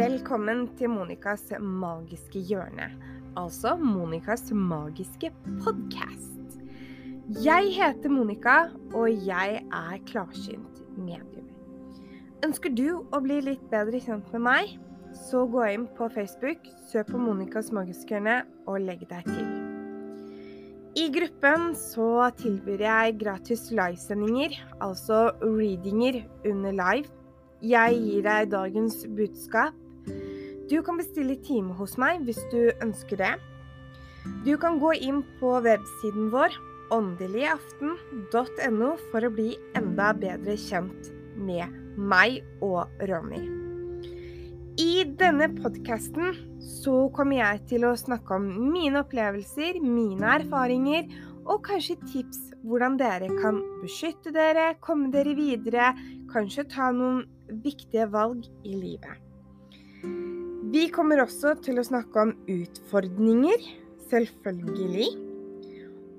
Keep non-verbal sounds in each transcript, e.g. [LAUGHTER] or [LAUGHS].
Velkommen til Monicas magiske hjørne, altså Monicas magiske podkast. Jeg heter Monica, og jeg er klarsynt medium. Ønsker du å bli litt bedre kjent med meg, så gå inn på Facebook, søk på Monicas magiske hjørne og legg deg til. I gruppen så tilbyr jeg gratis livesendinger, altså readinger under live. Jeg gir deg dagens budskap du kan bestille time hos meg hvis du ønsker det. Du kan gå inn på websiden vår åndeligaften.no for å bli enda bedre kjent med meg og Ronny. I denne podkasten så kommer jeg til å snakke om mine opplevelser, mine erfaringer og kanskje tips hvordan dere kan beskytte dere, komme dere videre, kanskje ta noen viktige valg i livet. Vi kommer også til å snakke om utfordringer, selvfølgelig.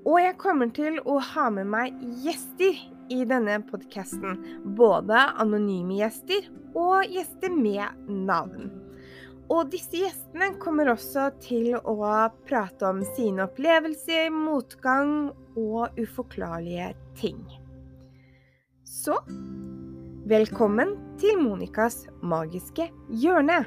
Og jeg kommer til å ha med meg gjester i denne podkasten. Både anonyme gjester og gjester med navn. Og disse gjestene kommer også til å prate om sine opplevelser, motgang og uforklarlige ting. Så velkommen til Monicas magiske hjørne.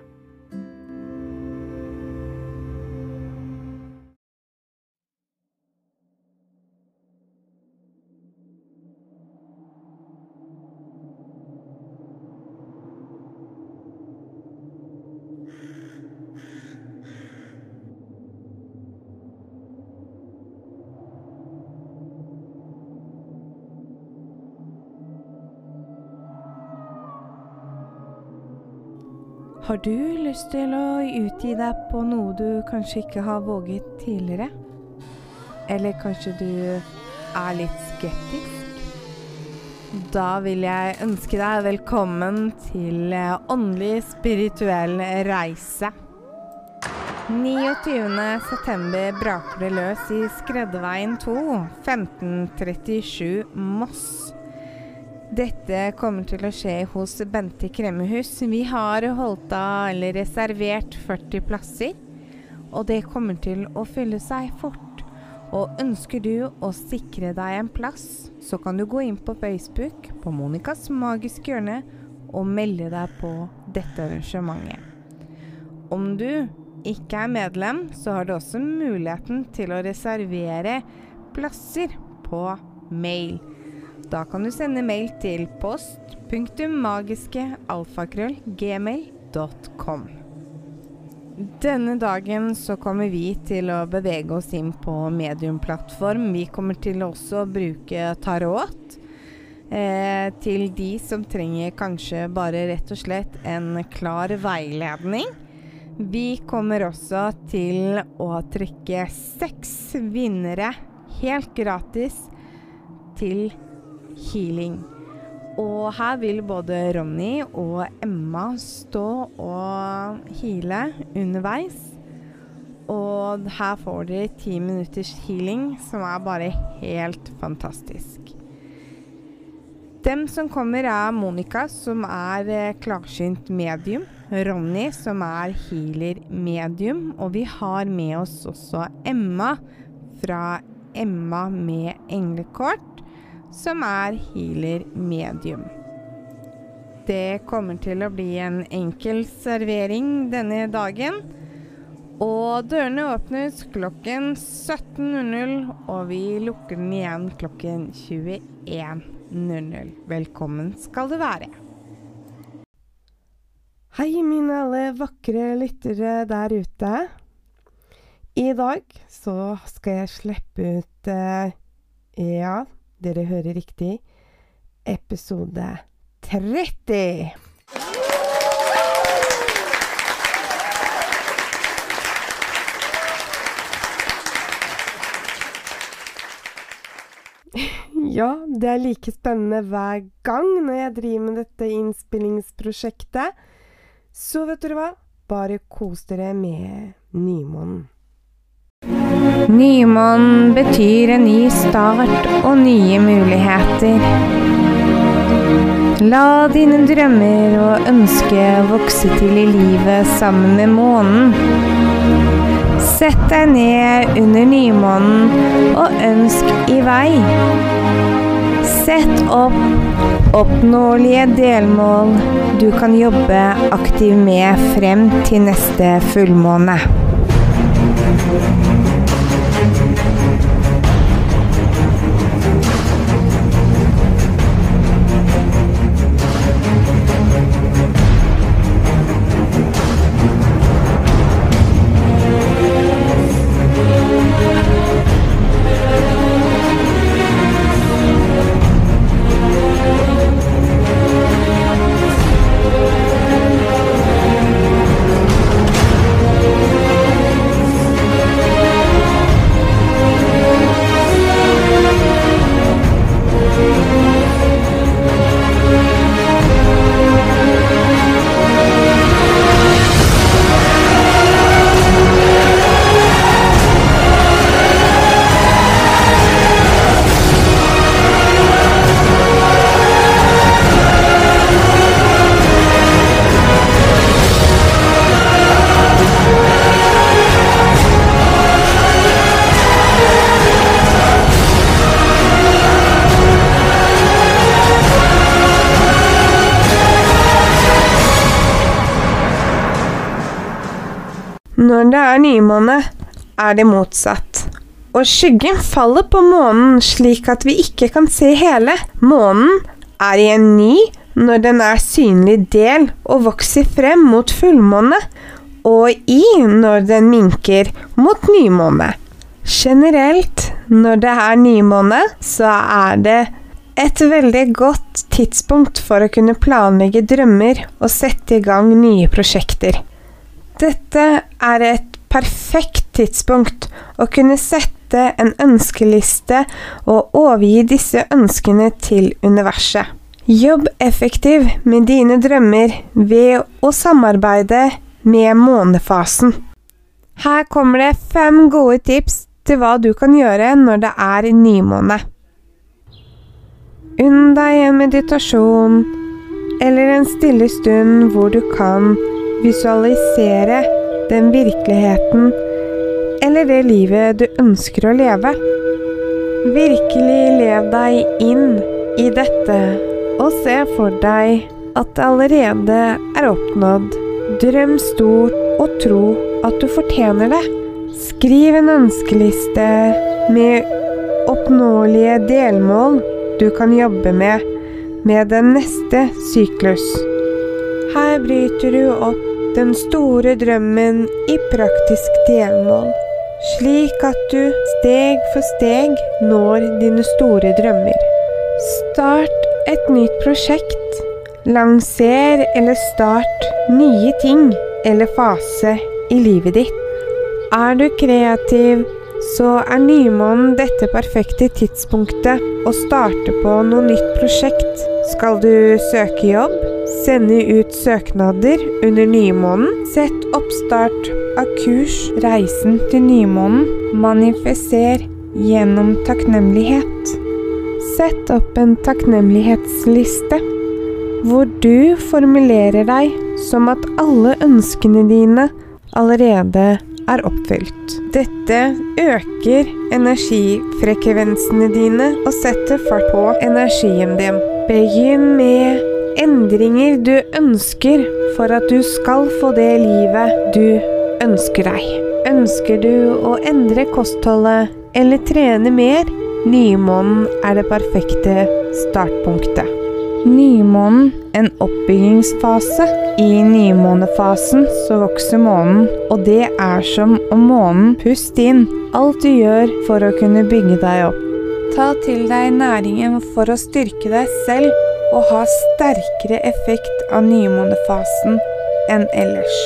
Har du lyst til å utgi deg på noe du kanskje ikke har våget tidligere? Eller kanskje du er litt skeptisk? Da vil jeg ønske deg velkommen til Åndelig spirituell reise. 29.9. braker det løs i Skreddeveien 2, 1537 Moss. Dette kommer til å skje hos Bente Kremmehus. Vi har holdt av eller reservert 40 plasser, og det kommer til å fylle seg fort. Og ønsker du å sikre deg en plass, så kan du gå inn på Facebook på Monicas magiske hjørne og melde deg på dette arrangementet. Om du ikke er medlem, så har du også muligheten til å reservere plasser på mail. Da kan du sende mail til post.magiskealfakrøllgmail.com. Denne dagen så kommer vi til å bevege oss inn på mediumplattform. Vi kommer til også å bruke tarot. Eh, til de som trenger kanskje bare rett og slett en klar veiledning. Vi kommer også til å trekke seks vinnere helt gratis til healing. Og her vil både Ronny og Emma stå og heale underveis. Og her får dere ti minutters healing, som er bare helt fantastisk. Dem som kommer, er Monica, som er eh, klarsynt medium. Ronny, som er healer medium. Og vi har med oss også Emma fra Emma med englekort som er healer medium. Det kommer til å bli en enkel servering denne dagen. Og dørene åpnes klokken 17.00, og vi lukker den igjen klokken 21.00. Velkommen skal du være. Hei, mine alle vakre lyttere der ute. I dag så skal jeg slippe ut uh, Ja, dere hører riktig. Episode 30! [LAUGHS] Ja, det er like spennende hver gang når jeg driver med dette innspillingsprosjektet. Så vet dere hva? Bare kos dere med nymånen. Nymånen betyr en ny start og nye muligheter. La dine drømmer og ønske vokse til i livet sammen med månen. Sett deg ned under nymånen og ønsk i vei. Sett opp oppnåelige delmål du kan jobbe aktivt med frem til neste fullmåne. Når det er nymåne, er det motsatt. Og skyggen faller på månen slik at vi ikke kan se hele. Månen er i en ny når den er synlig del og vokser frem mot fullmåne, og i når den minker mot nymåne. Generelt, når det er nymåne, så er det et veldig godt tidspunkt for å kunne planlegge drømmer og sette i gang nye prosjekter. Dette er et perfekt tidspunkt å kunne sette en ønskeliste og overgi disse ønskene til universet. Jobb effektiv med dine drømmer ved å samarbeide med månefasen. Her kommer det fem gode tips til hva du kan gjøre når det er nymåne. Unn deg en meditasjon eller en stille stund hvor du kan visualisere den virkeligheten eller det livet du ønsker å leve. Virkelig lev deg inn i dette og se for deg at det allerede er oppnådd. Drøm stort og tro at du fortjener det. Skriv en ønskeliste med oppnåelige delmål du kan jobbe med med den neste syklus. Her bryter du opp den store drømmen i praktisk delmål, slik at du steg for steg når dine store drømmer. Start et nytt prosjekt. Lanser eller start nye ting eller fase i livet ditt. Er du kreativ, så er nymånen dette perfekte tidspunktet å starte på noe nytt prosjekt. Skal du søke jobb? Sende ut søknader under nymånen. Sett oppstart av kurs Reisen til nymånen. Manifiser gjennom takknemlighet. Sett opp en takknemlighetsliste hvor du formulerer deg som at alle ønskene dine allerede er oppfylt. Dette øker energifrekvensene dine og setter fart på energien din. Begynn med endringer du ønsker for at du skal få det livet du ønsker deg. Ønsker du å endre kostholdet eller trene mer? Nymånen er det perfekte startpunktet. Nymånen en oppbyggingsfase. I nymånefasen så vokser månen, og det er som om månen puster inn alt du gjør for å kunne bygge deg opp. Ta til deg næringen for å styrke deg selv og ha sterkere effekt av nymånefasen enn ellers.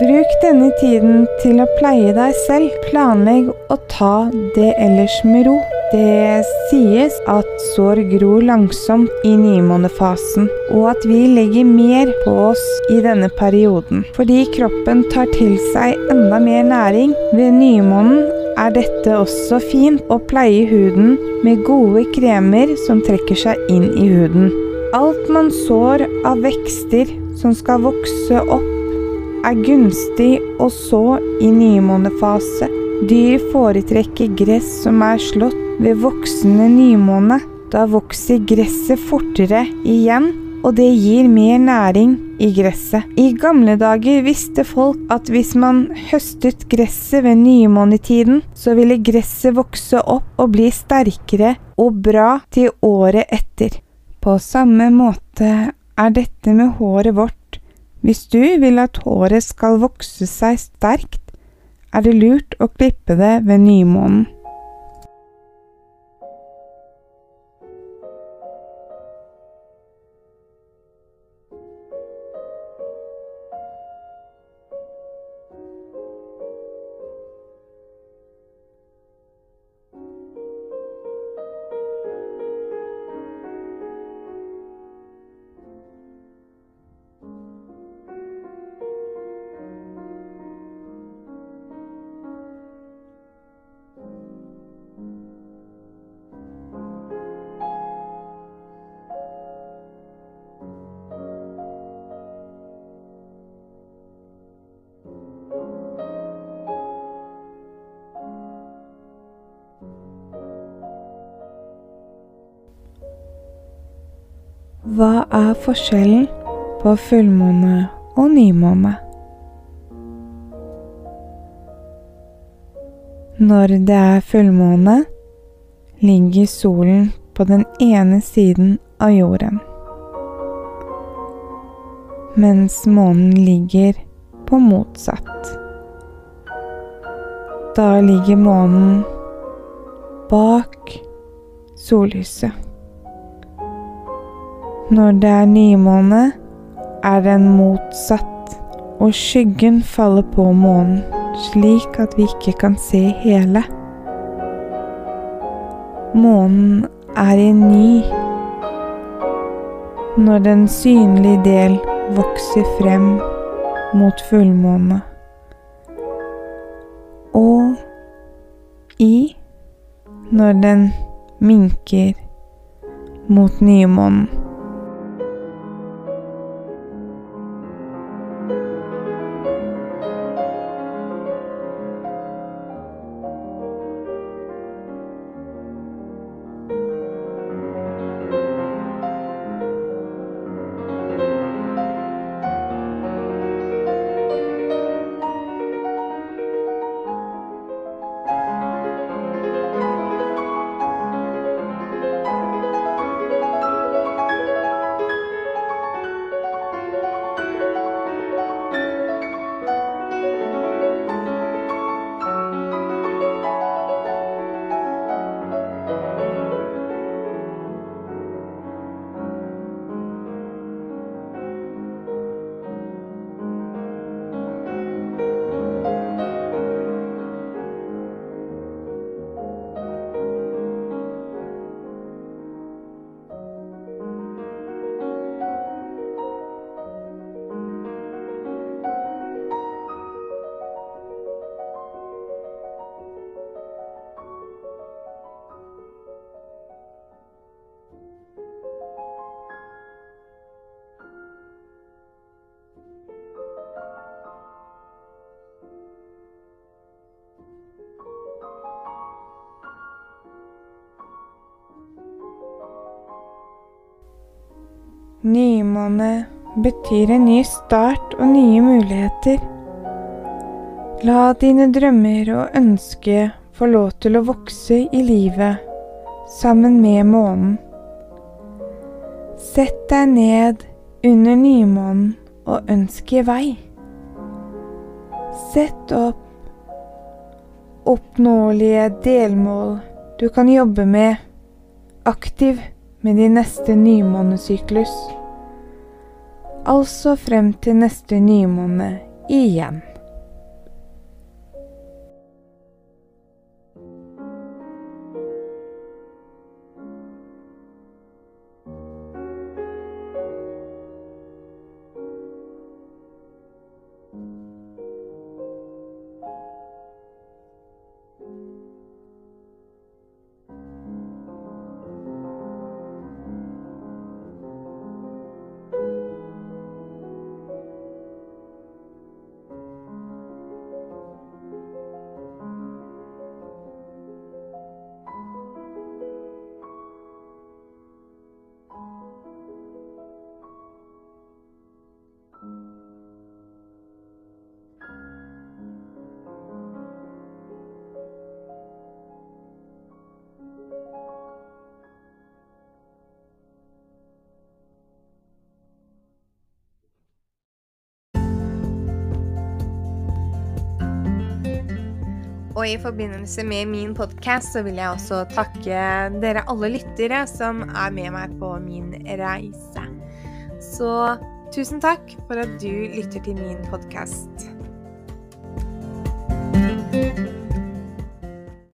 Bruk denne tiden til å pleie deg selv. Planlegg å ta det ellers med ro. Det sies at sår gror langsomt i nymånefasen, og at vi legger mer på oss i denne perioden. Fordi kroppen tar til seg enda mer næring ved nymånen, er dette også fint å pleie huden med gode kremer som trekker seg inn i huden. Alt man sår av vekster som skal vokse opp, er gunstig å så i nymånefase. Dyr foretrekker gress som er slått ved voksende nymåne. Da vokser gresset fortere igjen, og det gir mer næring i gresset. I gamle dager visste folk at hvis man høstet gresset ved nymånetiden, så ville gresset vokse opp og bli sterkere og bra til året etter. På samme måte er dette med håret vårt. Hvis du vil at håret skal vokse seg sterkt, er det lurt å klippe det ved nymånen. Hva er forskjellen på fullmåne og nymåne? Når det er fullmåne, ligger solen på den ene siden av jorden, mens månen ligger på motsatt. Da ligger månen bak sollyset. Når det er nymåne, er den motsatt, og skyggen faller på månen, slik at vi ikke kan se hele. Månen er i ny når den synlige del vokser frem mot fullmåne, og i når den minker mot nymånen. Nymåne betyr en ny start og nye muligheter. La dine drømmer og ønsker få lov til å vokse i livet sammen med månen. Sett deg ned under nymånen og ønsk i vei. Sett opp oppnåelige delmål du kan jobbe med aktiv med din neste nymånesyklus. Altså frem til neste nymåne igjen. Og i forbindelse med min podkast så vil jeg også takke dere alle lyttere som er med meg på min reise. Så tusen takk for at du lytter til min podkast.